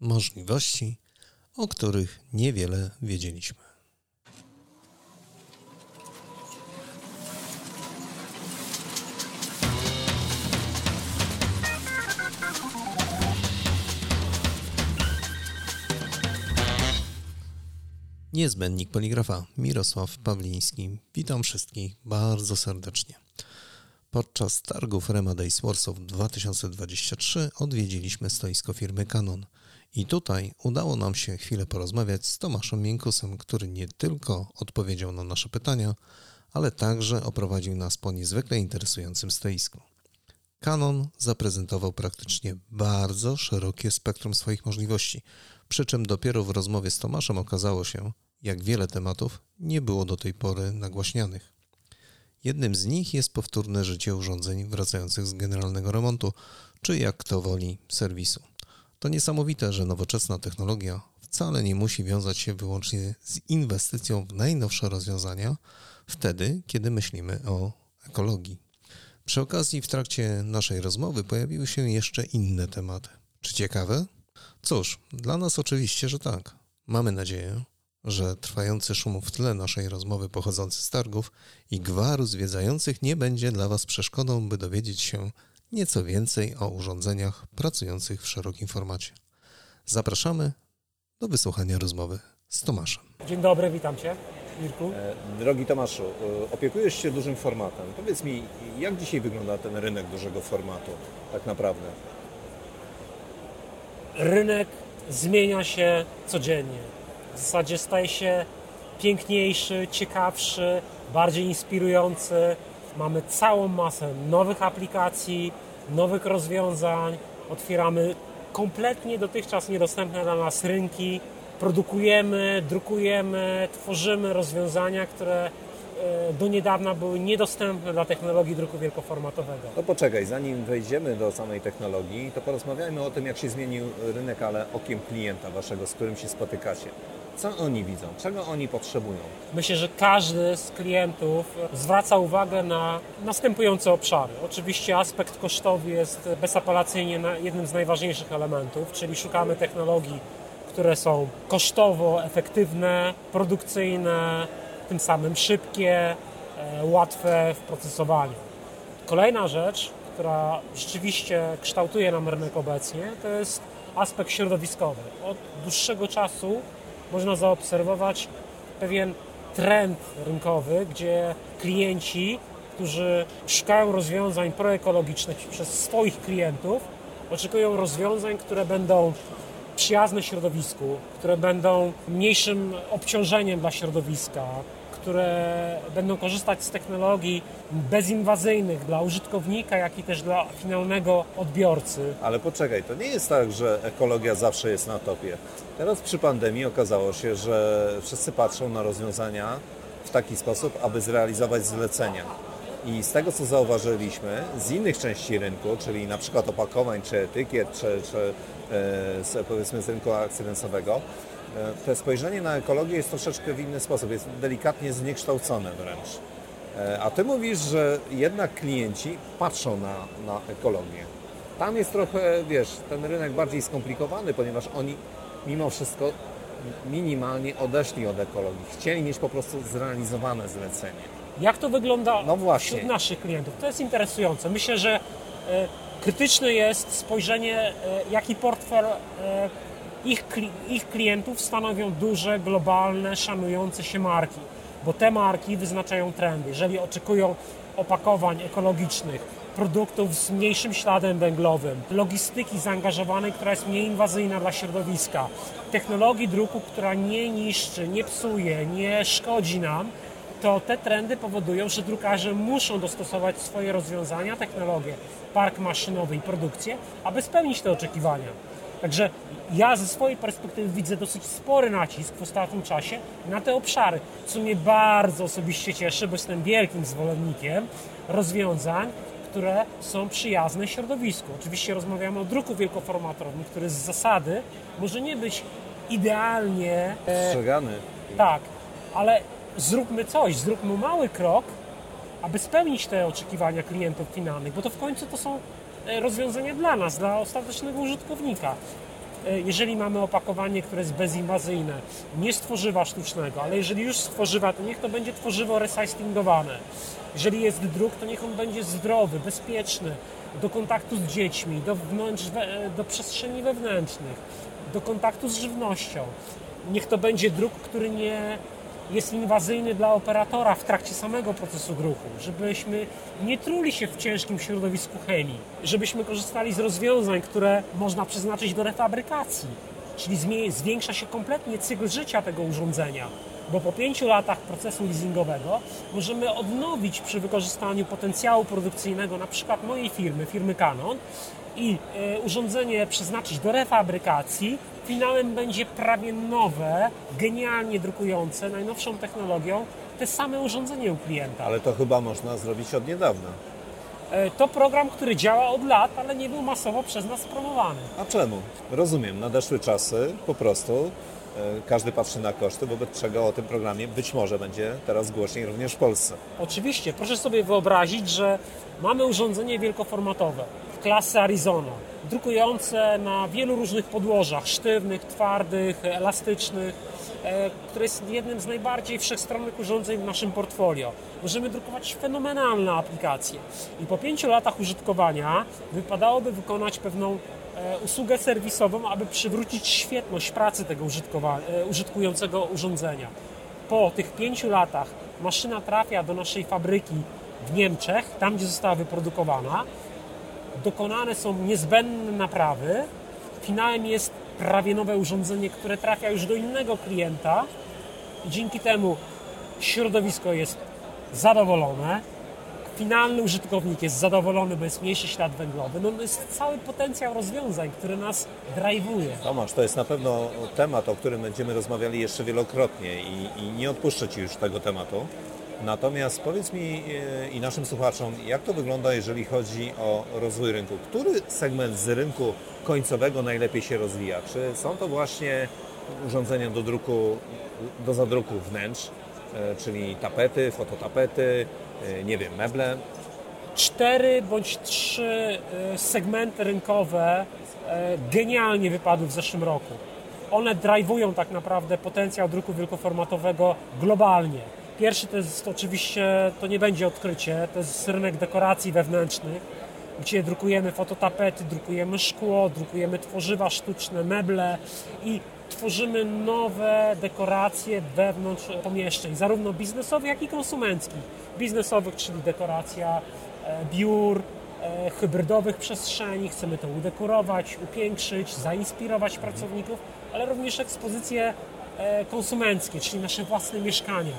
możliwości, o których niewiele wiedzieliśmy. Niezbędnik poligrafa Mirosław Pawliński. Witam wszystkich bardzo serdecznie. Podczas targów Rema Days Warsaw 2023 odwiedziliśmy stoisko firmy Canon. I tutaj udało nam się chwilę porozmawiać z Tomaszem Miękusem, który nie tylko odpowiedział na nasze pytania, ale także oprowadził nas po niezwykle interesującym stoisku. Canon zaprezentował praktycznie bardzo szerokie spektrum swoich możliwości, przy czym dopiero w rozmowie z Tomaszem okazało się, jak wiele tematów nie było do tej pory nagłaśnianych. Jednym z nich jest powtórne życie urządzeń wracających z generalnego remontu, czy jak kto woli, serwisu. To niesamowite, że nowoczesna technologia wcale nie musi wiązać się wyłącznie z inwestycją w najnowsze rozwiązania, wtedy, kiedy myślimy o ekologii. Przy okazji, w trakcie naszej rozmowy pojawiły się jeszcze inne tematy. Czy ciekawe? Cóż, dla nas oczywiście, że tak. Mamy nadzieję, że trwający szum w tle naszej rozmowy pochodzący z targów i gwaru zwiedzających nie będzie dla Was przeszkodą, by dowiedzieć się nieco więcej o urządzeniach pracujących w szerokim formacie. Zapraszamy do wysłuchania rozmowy z Tomaszem. Dzień dobry, witam Cię, Mirku. E, drogi Tomaszu, e, opiekujesz się dużym formatem. Powiedz mi, jak dzisiaj wygląda ten rynek dużego formatu tak naprawdę? Rynek zmienia się codziennie. W zasadzie staje się piękniejszy, ciekawszy, bardziej inspirujący. Mamy całą masę nowych aplikacji, nowych rozwiązań. Otwieramy kompletnie dotychczas niedostępne dla nas rynki. Produkujemy, drukujemy, tworzymy rozwiązania, które e, do niedawna były niedostępne dla technologii druku wielkoformatowego. No poczekaj, zanim wejdziemy do samej technologii, to porozmawiajmy o tym, jak się zmienił rynek, ale okiem klienta waszego, z którym się spotykacie. Co oni widzą? Czego oni potrzebują? Myślę, że każdy z klientów zwraca uwagę na następujące obszary. Oczywiście aspekt kosztowy jest bezapelacyjnie jednym z najważniejszych elementów, czyli szukamy technologii, które są kosztowo efektywne, produkcyjne, tym samym szybkie, e, łatwe w procesowaniu. Kolejna rzecz, która rzeczywiście kształtuje nam rynek obecnie, to jest aspekt środowiskowy. Od dłuższego czasu można zaobserwować pewien trend rynkowy, gdzie klienci, którzy szukają rozwiązań proekologicznych przez swoich klientów, oczekują rozwiązań, które będą przyjazne środowisku, które będą mniejszym obciążeniem dla środowiska, które będą korzystać z technologii bezinwazyjnych dla użytkownika, jak i też dla finalnego odbiorcy. Ale poczekaj, to nie jest tak, że ekologia zawsze jest na topie. Teraz przy pandemii okazało się, że wszyscy patrzą na rozwiązania w taki sposób, aby zrealizować zlecenia. I z tego, co zauważyliśmy z innych części rynku, czyli na przykład opakowań, czy etykiet, czy, czy e, powiedzmy z rynku akcydensowego, E, to spojrzenie na ekologię jest troszeczkę w inny sposób, jest delikatnie zniekształcone wręcz. E, a Ty mówisz, że jednak klienci patrzą na, na ekologię. Tam jest trochę, wiesz, ten rynek bardziej skomplikowany, ponieważ oni mimo wszystko minimalnie odeszli od ekologii. Chcieli mieć po prostu zrealizowane zlecenie. Jak to wygląda no właśnie. wśród naszych klientów? To jest interesujące. Myślę, że e, krytyczne jest spojrzenie, jaki portfel ich, ich klientów stanowią duże, globalne, szanujące się marki, bo te marki wyznaczają trendy. Jeżeli oczekują opakowań ekologicznych, produktów z mniejszym śladem węglowym, logistyki zaangażowanej, która jest mniej inwazyjna dla środowiska, technologii druku, która nie niszczy, nie psuje, nie szkodzi nam, to te trendy powodują, że drukarze muszą dostosować swoje rozwiązania, technologię, park maszynowy i produkcję, aby spełnić te oczekiwania. Także ja ze swojej perspektywy widzę dosyć spory nacisk w ostatnim czasie na te obszary, co mnie bardzo osobiście cieszy, bo jestem wielkim zwolennikiem rozwiązań, które są przyjazne środowisku. Oczywiście rozmawiamy o druku wielkoformatowym, który z zasady może nie być idealnie... E, Strzegany. tak, ale zróbmy coś, zróbmy mały krok, aby spełnić te oczekiwania klientów finalnych, bo to w końcu to są e, rozwiązania dla nas, dla ostatecznego użytkownika. e, jeżeli mamy opakowanie, które jest bezinwazyjne, nie z tworzywa sztucznego, ale jeżeli już z tworzywa, to niech to będzie tworzywo recyklingowane. Jeżeli jest druk, to niech on będzie zdrowy, bezpieczny, do kontaktu z dziećmi, do, wnętrz, do przestrzeni wewnętrznych, do kontaktu z żywnością. Niech to będzie druk, który nie jest inwazyjny dla operatora w trakcie samego procesu druku, żebyśmy nie truli się w ciężkim środowisku chemii, żebyśmy korzystali z rozwiązań, które można przeznaczyć do refabrykacji, czyli zwiększa się kompletnie cykl życia tego urządzenia, bo po pięciu latach procesu leasingowego możemy odnowić przy wykorzystaniu potencjału produkcyjnego na przykład mojej firmy, firmy Canon i e, urządzenie przeznaczyć do refabrykacji, finałem będzie prawie nowe, genialnie drukujące, najnowszą technologią, te same urządzenie u klienta. Ale to chyba można zrobić od niedawna. E, to program, który działa od lat, ale nie był masowo przez nas promowany. A czemu? Rozumiem, nadeszły czasy, po prostu każdy patrzy na koszty, wobec czego o tym programie być może będzie teraz głośniej również w Polsce. Oczywiście, proszę sobie wyobrazić, że mamy urządzenie wielkoformatowe klasy Arizona, drukujące na wielu różnych podłożach, sztywnych, twardych, elastycznych, e, które jest jednym z najbardziej wszechstronnych urządzeń w naszym portfolio. Możemy drukować fenomenalne aplikacje i po pięciu latach użytkowania wypadałoby wykonać pewną e, usługę serwisową, aby przywrócić świetność pracy tego e, użytkującego urządzenia. Po tych pięciu latach maszyna trafia do naszej fabryki w Niemczech, tam gdzie została wyprodukowana dokonane są niezbędne naprawy. Finałem jest prawie nowe urządzenie, które trafia już do innego klienta i dzięki temu środowisko jest zadowolone, finalny użytkownik jest zadowolony, bo jest mniejszy ślad węglowy. No, jest cały potencjał rozwiązań, który nas drive'uje. Tomasz, to jest na pewno temat, o którym będziemy rozmawiali jeszcze wielokrotnie i, i nie odpuszczę Ci już tego tematu. Natomiast powiedz mi e, i naszym słuchaczom, jak to wygląda, jeżeli chodzi o rozwój rynku? Który segment z rynku końcowego najlepiej się rozwija? Czy są to właśnie urządzenia do druku, do zadruku wnętrz, e, czyli tapety, fototapety, nie wiem, meble? Cztery bądź trzy segmenty rynkowe genialnie wypadły w zeszłym roku. One drive'ują tak naprawdę potencjał druku wielkoformatowego globalnie. Pierwszy to jest oczywiście, to nie będzie odkrycie, to jest rynek dekoracji wewnętrznych, gdzie drukujemy fototapety, drukujemy szkło, drukujemy tworzywa sztuczne, meble i tworzymy nowe dekoracje wewnątrz pomieszczeń, zarówno biznesowych, jak i konsumenckich. Biznesowych, czyli dekoracja e, biur, e, hybrydowych przestrzeni, chcemy to udekorować, upiększyć, zainspirować pracowników, ale również ekspozycje e, konsumenckie, czyli nasze własne mieszkania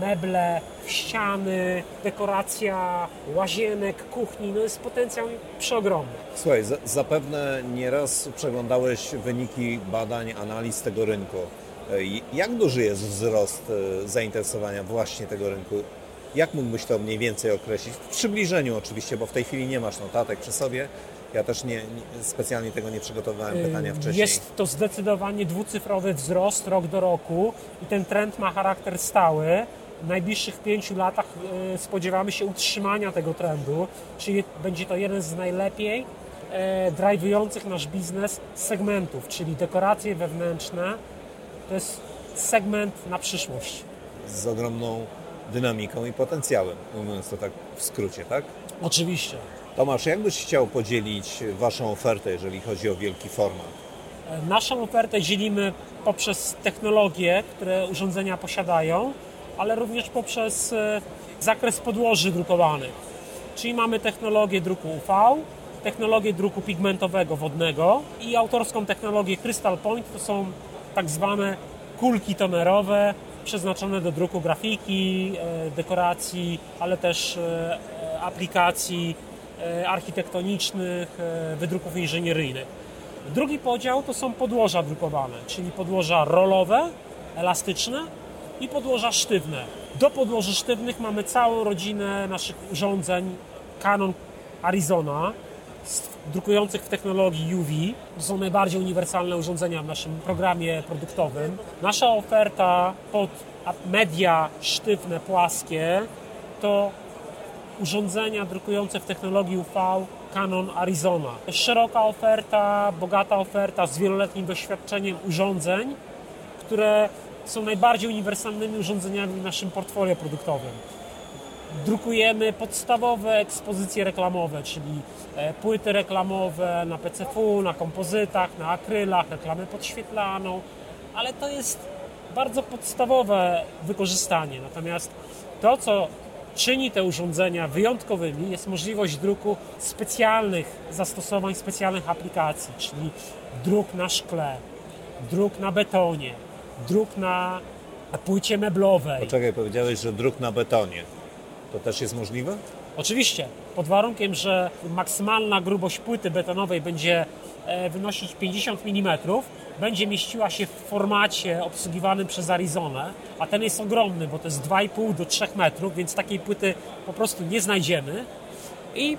meble, ściany, dekoracja łazienek, kuchni, no jest potencjał przeogromny. Słuchaj, zapewne nieraz przeglądałeś wyniki badań, analiz tego rynku. Jak duży jest wzrost zainteresowania właśnie tego rynku? Jak mógłbyś to mniej więcej określić? W przybliżeniu oczywiście, bo w tej chwili nie masz notatek przy sobie. Ja też nie, nie, specjalnie tego nie przygotowałem pytania wcześniej. Jest to zdecydowanie dwucyfrowy wzrost rok do roku i ten trend ma charakter stały w najbliższych pięciu latach e, spodziewamy się utrzymania tego trendu, czyli będzie to jeden z najlepiej e, drive'ujących nasz biznes segmentów, czyli dekoracje wewnętrzne. To jest segment na przyszłość. Z ogromną dynamiką i potencjałem, mówiąc to tak w skrócie, tak? Oczywiście. Tomasz, jak byś chciał podzielić Waszą ofertę, jeżeli chodzi o wielki format? E, naszą ofertę dzielimy poprzez technologie, które urządzenia posiadają, ale również poprzez e, zakres podłoży drukowanych. Czyli mamy technologię druku UV, technologię druku pigmentowego wodnego i autorską technologię Crystal Point. To są tak zwane kulki tonerowe przeznaczone do druku grafiki, e, dekoracji, ale też e, aplikacji architektonicznych, wydruków inżynieryjnych. Drugi podział to są podłoża drukowane, czyli podłoża rolowe, elastyczne i podłoża sztywne. Do podłoży sztywnych mamy całą rodzinę naszych urządzeń Canon Arizona, drukujących w technologii UV. To są najbardziej uniwersalne urządzenia w naszym programie produktowym. Nasza oferta pod media sztywne, płaskie to urządzenia drukujące w technologii UV Canon Arizona. Szeroka oferta, bogata oferta z wieloletnim doświadczeniem urządzeń, które są najbardziej uniwersalnymi urządzeniami w naszym portfolio produktowym. Drukujemy podstawowe ekspozycje reklamowe, czyli e, płyty reklamowe na PCF, na kompozytach, na akrylach, reklamę podświetlaną, ale to jest bardzo podstawowe wykorzystanie. Natomiast to, co czyni te urządzenia wyjątkowymi, jest możliwość druku specjalnych zastosowań, specjalnych aplikacji, czyli druk na szkle, druk na betonie, druk na płycie meblowej. Poczekaj, powiedziałeś, że druk na betonie. To też jest możliwe? Oczywiście, pod warunkiem, że maksymalna grubość płyty betonowej będzie e, wynosić 50 mm, będzie mieściła się w formacie obsługiwanym przez Arizonę, a ten jest ogromny, bo to jest 2,5 do 3 metrów, więc takiej płyty po prostu nie znajdziemy. I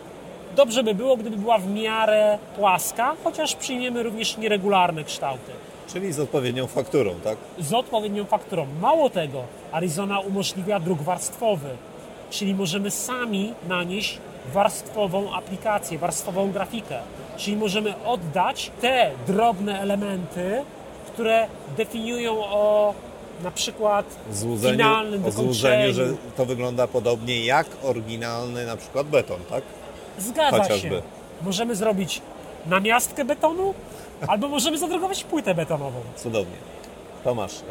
dobrze by było, gdyby była w miarę płaska, chociaż przyjmiemy również nieregularne kształty. Czyli z odpowiednią fakturą, tak? Z odpowiednią fakturą. Mało tego, Arizona umożliwia druk warstwowy, czyli możemy sami nanieść warstwową aplikację, warstwową grafikę. Czyli możemy oddać te drobne elementy, które definiują o na przykład złudzeniu, finalnym o złudzeniu, że to wygląda podobnie jak oryginalny na przykład beton, tak? Zgadza Chociażby. się. Możemy zrobić namiastkę betonu, albo możemy zadrukować płytę betonową. Cudownie. Tomasz, e,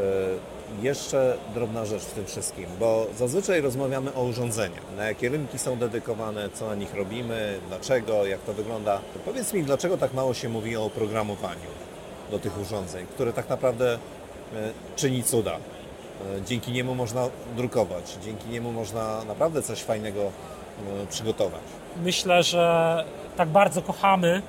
jeszcze drobna rzecz w tym wszystkim, bo zazwyczaj rozmawiamy o urządzeniach, na jakie rynki są dedykowane, co na nich robimy, dlaczego, jak to wygląda. Powiedz mi, dlaczego tak mało się mówi o oprogramowaniu do tych urządzeń, które tak naprawdę e, czyni cuda. E, dzięki niemu można drukować, dzięki niemu można naprawdę coś fajnego przygotować. Myślę, że tak bardzo kochamy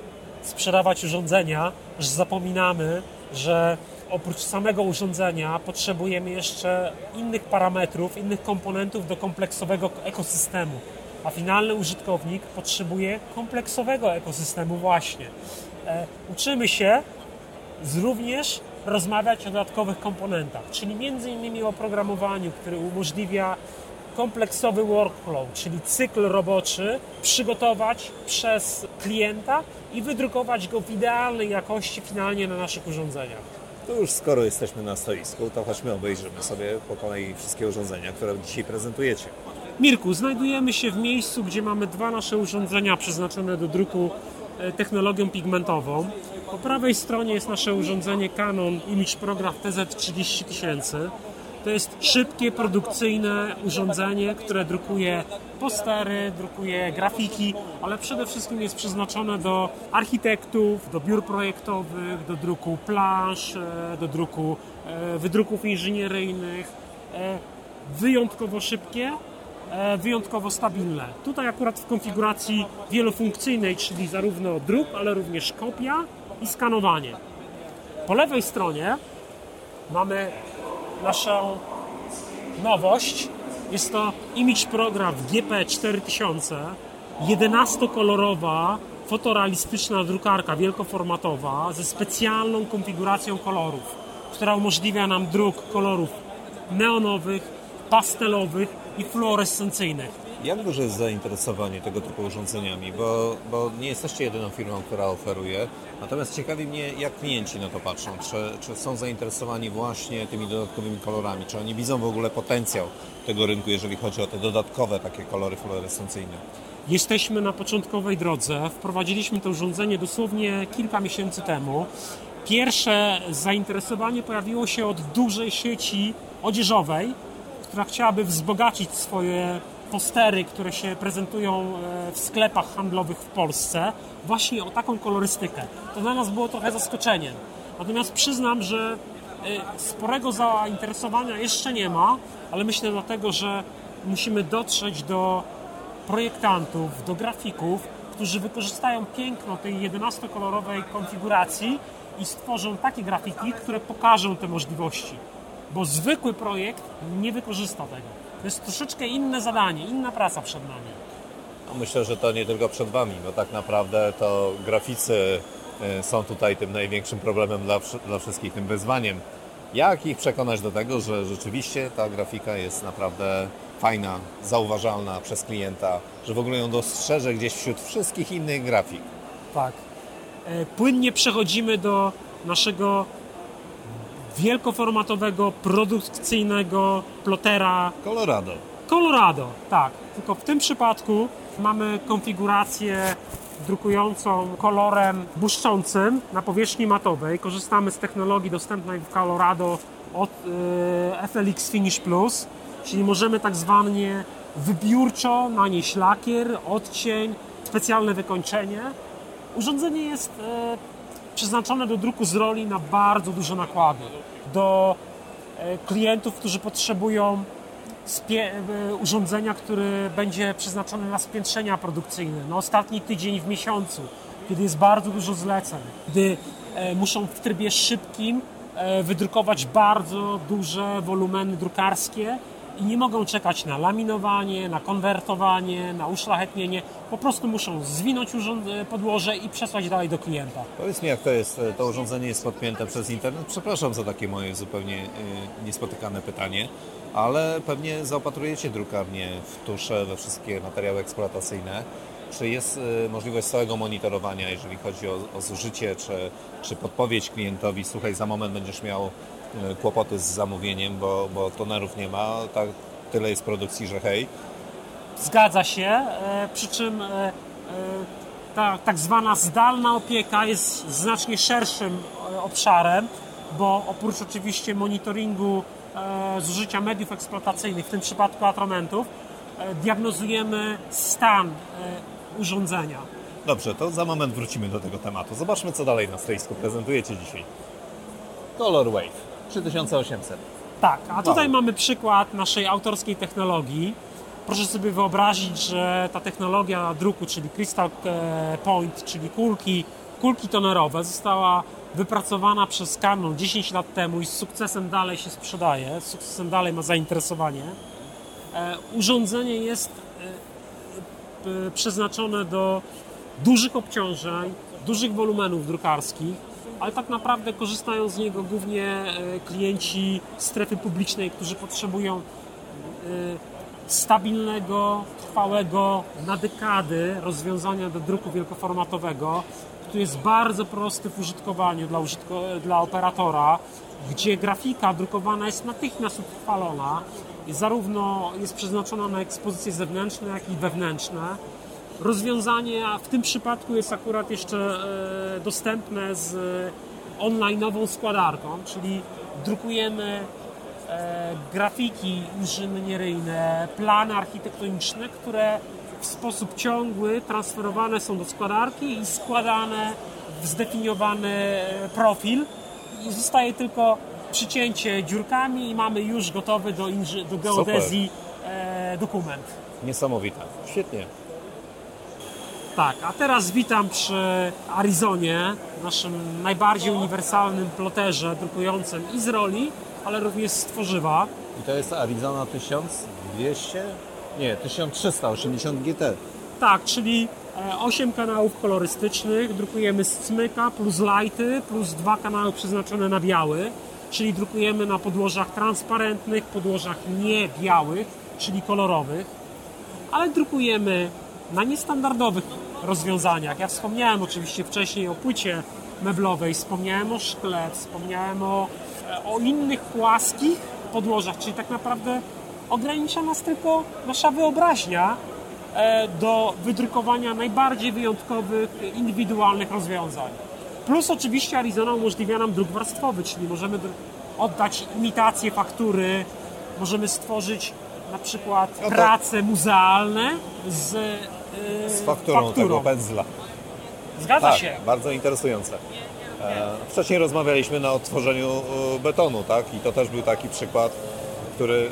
sprzedawać urządzenia, że zapominamy, że oprócz samego urządzenia potrzebujemy jeszcze innych parametrów, innych komponentów do kompleksowego ekosystemu. A finalny użytkownik potrzebuje kompleksowego ekosystemu właśnie. E, uczymy się również rozmawiać o dodatkowych komponentach, czyli między innymi o programowaniu, który umożliwia kompleksowy workflow, czyli cykl roboczy, przygotować przez klienta i wydrukować go w idealnej jakości finalnie na naszych urządzeniach. To już skoro jesteśmy na stoisku, to chodźmy obejrzymy sobie po kolei wszystkie urządzenia, które dzisiaj prezentujecie. Mirku, znajdujemy się w miejscu, gdzie mamy dwa nasze urządzenia przeznaczone do druku e, technologią pigmentową. Po prawej stronie jest nasze urządzenie Canon Image Prograph TZ30000. To jest szybkie, produkcyjne urządzenie, które drukuje postery, drukuje grafiki, ale przede wszystkim jest przeznaczone do architektów, do biur projektowych, do druku plansz, e, do druku e, wydruków inżynieryjnych. E, wyjątkowo szybkie, wyjątkowo stabilne. Tutaj akurat w konfiguracji wielofunkcyjnej, czyli zarówno druk, ale również kopia i skanowanie. Po lewej stronie mamy naszą nowość. Jest to Image Program GP4000, 11-kolorowa, fotorealistyczna drukarka wielkoformatowa ze specjalną konfiguracją kolorów, która umożliwia nam druk kolorów neonowych, pastelowych i fluorescencyjnych. Jak duże jest zainteresowanie tego typu urządzeniami? Bo, bo nie jesteście jedyną firmą, która oferuje. Natomiast ciekawi mnie, jak klienci na to patrzą. Czy, czy są zainteresowani właśnie tymi dodatkowymi kolorami? Czy oni widzą w ogóle potencjał tego rynku, jeżeli chodzi o te dodatkowe takie kolory fluorescencyjne? Jesteśmy na początkowej drodze. Wprowadziliśmy to urządzenie dosłownie kilka miesięcy temu. Pierwsze zainteresowanie pojawiło się od dużej sieci odzieżowej, która chciałaby wzbogacić swoje postery, które się prezentują e, w sklepach handlowych w Polsce, właśnie o taką kolorystykę. To dla nas było trochę zaskoczeniem. Natomiast przyznam, że e, sporego zainteresowania jeszcze nie ma, ale myślę dlatego, że musimy dotrzeć do projektantów, do grafików, którzy wykorzystają piękno tej 11-kolorowej konfiguracji i stworzą takie grafiki, które pokażą te możliwości. Bo zwykły projekt nie wykorzysta tego. To jest troszeczkę inne zadanie, inna praca przed nami. No myślę, że to nie tylko przed Wami, bo tak naprawdę to graficy e, są tutaj tym największym problemem dla, dla wszystkich, tym wyzwaniem. Jak ich przekonać do tego, że rzeczywiście ta grafika jest naprawdę fajna, zauważalna przez klienta, że w ogóle ją dostrzeże gdzieś wśród wszystkich innych grafik? Tak. E, płynnie przechodzimy do naszego wielkoformatowego, produkcyjnego plotera Colorado. Colorado, tak. Tylko w tym przypadku mamy konfigurację drukującą kolorem błyszczącym na powierzchni matowej. Korzystamy z technologii dostępnej w Colorado od y, FLX Finish Plus, czyli możemy tak zwanie wybiórczo nanieść lakier, odcień, specjalne wykończenie. Urządzenie jest y, przeznaczone do druku z roli na bardzo duże nakłady. Do y, klientów, którzy potrzebują E, urządzenia, które będzie przeznaczone na spiętrzenia produkcyjne. Na ostatni tydzień w miesiącu, kiedy jest bardzo dużo zleceń, gdy e, muszą w trybie szybkim e, wydrukować bardzo duże wolumeny drukarskie i nie mogą czekać na laminowanie, na konwertowanie, na uszlachetnienie. Po prostu muszą zwinąć podłoże i przesłać dalej do klienta. Powiedz mi, jak to jest, to urządzenie jest podpięte przez internet? Przepraszam za takie moje zupełnie niespotykane pytanie ale pewnie zaopatrujecie drukarnię w tusze, we wszystkie materiały eksploatacyjne. Czy jest możliwość stałego monitorowania, jeżeli chodzi o, o zużycie, czy, czy podpowiedź klientowi, słuchaj, za moment będziesz miał kłopoty z zamówieniem, bo, bo tonerów nie ma, tak, tyle jest produkcji, że hej. Zgadza się, e, przy czym e, e, ta tak zwana zdalna opieka jest znacznie szerszym obszarem, bo oprócz oczywiście monitoringu E, zużycia mediów eksploatacyjnych, w tym przypadku atramentów, e, diagnozujemy stan e, urządzenia. Dobrze, to za moment wrócimy do tego tematu. Zobaczmy, co dalej na stoisku prezentujecie dzisiaj. Color Wave 3800. Tak, a tutaj wow. mamy przykład naszej autorskiej technologii. Proszę sobie wyobrazić, że ta technologia druku, czyli Crystal Point, czyli kulki, kulki tonerowe, została wypracowana przez Canon 10 lat temu i z sukcesem dalej się sprzedaje, z sukcesem dalej ma zainteresowanie. E, urządzenie jest e, przeznaczone do dużych obciążeń, dużych wolumenów drukarskich, ale tak naprawdę korzystają z niego głównie e, klienci strefy publicznej, którzy potrzebują stabilnego, trwałego na dekady rozwiązania do druku wielkoformatowego, który jest bardzo prosty w użytkowaniu dla, użytko, dla operatora, gdzie grafika drukowana jest natychmiast utrwalona zarówno jest przeznaczona na ekspozycje zewnętrzne, jak i wewnętrzne. Rozwiązanie w tym przypadku jest akurat jeszcze e, dostępne z online'ową składarką, czyli drukujemy e, grafiki inżynieryjne, plany architektoniczne, które w sposób ciągły transferowane są do składarki i składane w zdefiniowany profil. I zostaje tylko przycięcie dziurkami i mamy już gotowy do, do geodezji e, dokument. Niesamowite. Świetnie. Tak, a teraz witam przy Arizonie, naszym najbardziej uniwersalnym ploterze drukującym i z roli, ale również z tworzywa. I to jest Arizona 1200? Nie, 1380 GT. Tak, czyli 8 e, kanałów kolorystycznych, drukujemy z cmyka plus lighty, plus dwa kanały przeznaczone na biały, czyli drukujemy na podłożach transparentnych, podłożach niebiałych, czyli kolorowych, ale drukujemy na niestandardowych rozwiązaniach. Ja wspomniałem oczywiście wcześniej o płycie meblowej, wspomniałem o szkle, wspomniałem o, e, o innych płaskich podłożach, czyli tak naprawdę ogranicza nas tylko nasza wyobraźnia e, do wydrukowania najbardziej wyjątkowych, indywidualnych rozwiązań. Plus oczywiście Arizona umożliwia nam druk warstwowy, czyli możemy oddać imitację faktury, możemy stworzyć na przykład no prace muzealne z, z fakturą, fakturą, tego pędzla. Zgadza tak, się. Bardzo interesujące. E, wcześniej rozmawialiśmy na odtworzeniu betonu, tak? I to też był taki przykład który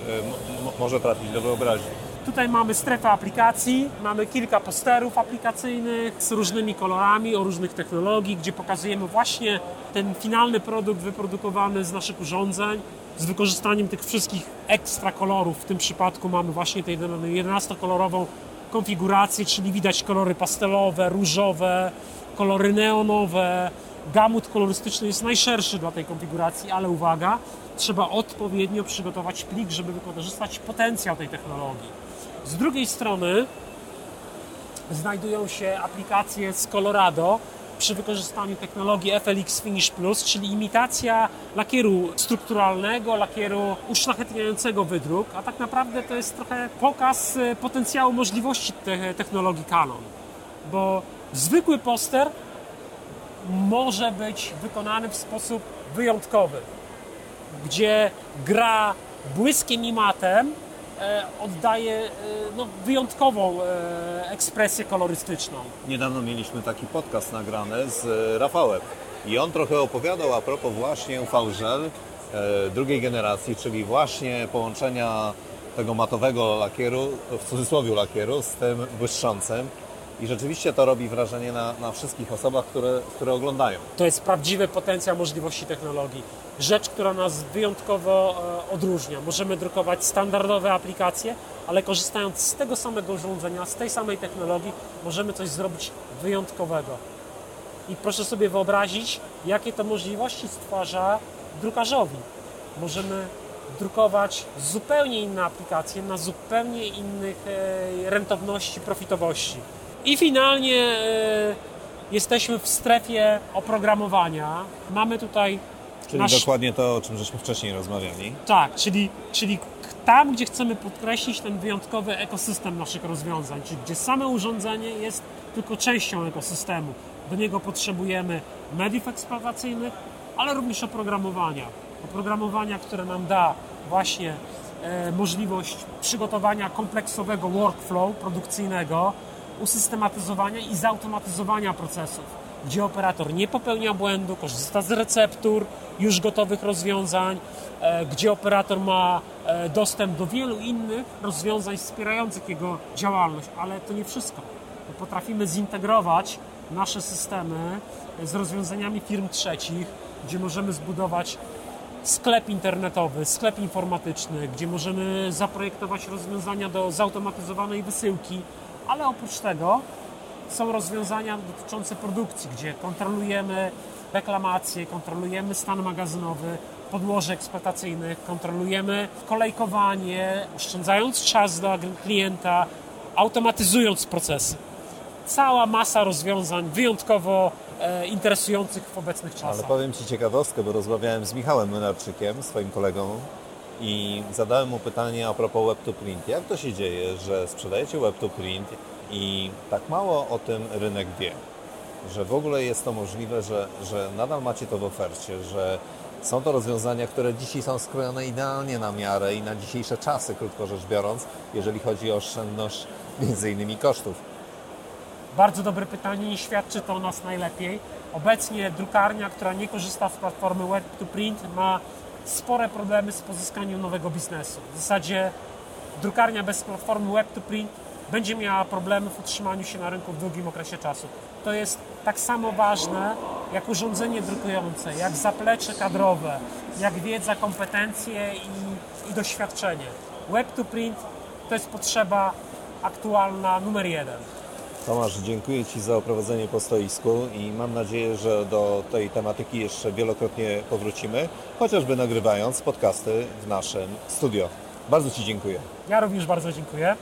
e, może trafić do wyobraźni. Tutaj mamy strefę aplikacji, mamy kilka posterów aplikacyjnych z różnymi kolorami, o różnych technologii, gdzie pokazujemy właśnie ten finalny produkt wyprodukowany z naszych urządzeń, z wykorzystaniem tych wszystkich ekstra kolorów. W tym przypadku mamy właśnie tę 11-kolorową konfigurację, czyli widać kolory pastelowe, różowe, kolory neonowe, gamut kolorystyczny jest najszerszy dla tej konfiguracji, ale uwaga, trzeba odpowiednio przygotować plik, żeby wykorzystać potencjał tej technologii. Z drugiej strony znajdują się aplikacje z Colorado przy wykorzystaniu technologii FLX Finish Plus, czyli imitacja lakieru strukturalnego, lakieru uszlachetniającego wydruk, a tak naprawdę to jest trochę pokaz e, potencjału możliwości te technologii Canon, bo zwykły poster może być wykonany w sposób wyjątkowy, gdzie gra błyskiem i matem oddaje e, no, wyjątkową e, ekspresję kolorystyczną. Niedawno mieliśmy taki podcast nagrany z Rafałem i on trochę opowiadał a propos właśnie VGL drugiej generacji, czyli właśnie połączenia tego matowego lakieru, w cudzysłowie lakieru, z tym błyszczącym i rzeczywiście to robi wrażenie na, na wszystkich osobach, które, które oglądają. To jest prawdziwy potencjał możliwości technologii. Rzecz, która nas wyjątkowo e, odróżnia. Możemy drukować standardowe aplikacje, ale korzystając z tego samego urządzenia, z tej samej technologii, możemy coś zrobić wyjątkowego. I proszę sobie wyobrazić, jakie to możliwości stwarza drukarzowi. Możemy drukować zupełnie inne aplikacje na zupełnie innych e, rentowności, profitowości. I finalnie e, jesteśmy w strefie oprogramowania. Mamy tutaj. Czyli nasz... dokładnie to, o czym żeśmy wcześniej rozmawiali. Tak, czyli, czyli tam, gdzie chcemy podkreślić ten wyjątkowy ekosystem naszych rozwiązań, czyli gdzie same urządzenie jest tylko częścią ekosystemu. Do niego potrzebujemy mediów eksploatacyjnych, ale również oprogramowania. Oprogramowania, które nam da właśnie e, możliwość przygotowania kompleksowego workflow produkcyjnego, usystematyzowania i zautomatyzowania procesów, gdzie operator nie popełnia błędu, korzysta z receptur już gotowych rozwiązań, e, gdzie operator ma e, dostęp do wielu innych rozwiązań wspierających jego działalność, ale to nie wszystko. Potrafimy zintegrować nasze systemy z rozwiązaniami firm trzecich, gdzie możemy zbudować sklep internetowy, sklep informatyczny, gdzie możemy zaprojektować rozwiązania do zautomatyzowanej wysyłki, ale oprócz tego są rozwiązania dotyczące produkcji, gdzie kontrolujemy reklamacje, kontrolujemy stan magazynowy, podłoże eksploatacyjnych, kontrolujemy kolejkowanie, oszczędzając czas dla klienta, automatyzując procesy. Cała masa rozwiązań wyjątkowo e, interesujących w obecnych czasach. Ale powiem Ci ciekawostkę, bo rozmawiałem z Michałem Mynarczykiem, swoim kolegą i zadałem mu pytanie a propos web to print. Jak to się dzieje, że sprzedajecie web to print i tak mało o tym rynek wie? Że w ogóle jest to możliwe, że, że nadal macie to w ofercie, że są to rozwiązania, które dzisiaj są skrojone idealnie na miarę i na dzisiejsze czasy, krótko rzecz biorąc, jeżeli chodzi o oszczędność między innymi kosztów. Bardzo dobre pytanie i świadczy to o nas najlepiej. Obecnie drukarnia, która nie korzysta z platformy Web to Print ma spore problemy z pozyskaniem nowego biznesu. W zasadzie drukarnia bez platformy Web to Print będzie miała problemy w utrzymaniu się na rynku w długim okresie czasu. To jest tak samo ważne jak urządzenie drukujące, jak zaplecze kadrowe, jak wiedza, kompetencje i, i doświadczenie. Web to Print to jest potrzeba aktualna numer jeden. Tomasz, dziękuję Ci za oprowadzenie po stoisku i mam nadzieję, że do tej tematyki jeszcze wielokrotnie powrócimy, chociażby nagrywając podcasty w naszym studio. Bardzo Ci dziękuję. Ja również bardzo dziękuję.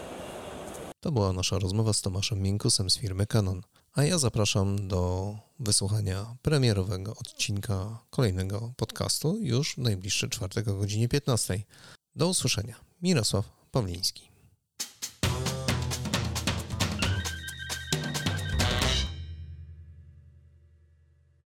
To była nasza rozmowa z Tomaszem Miękusem z firmy Canon, a ja zapraszam do wysłuchania premierowego odcinka kolejnego podcastu już w najbliższy czwartek o godzinie 15. Do usłyszenia. Mirosław Pawliński.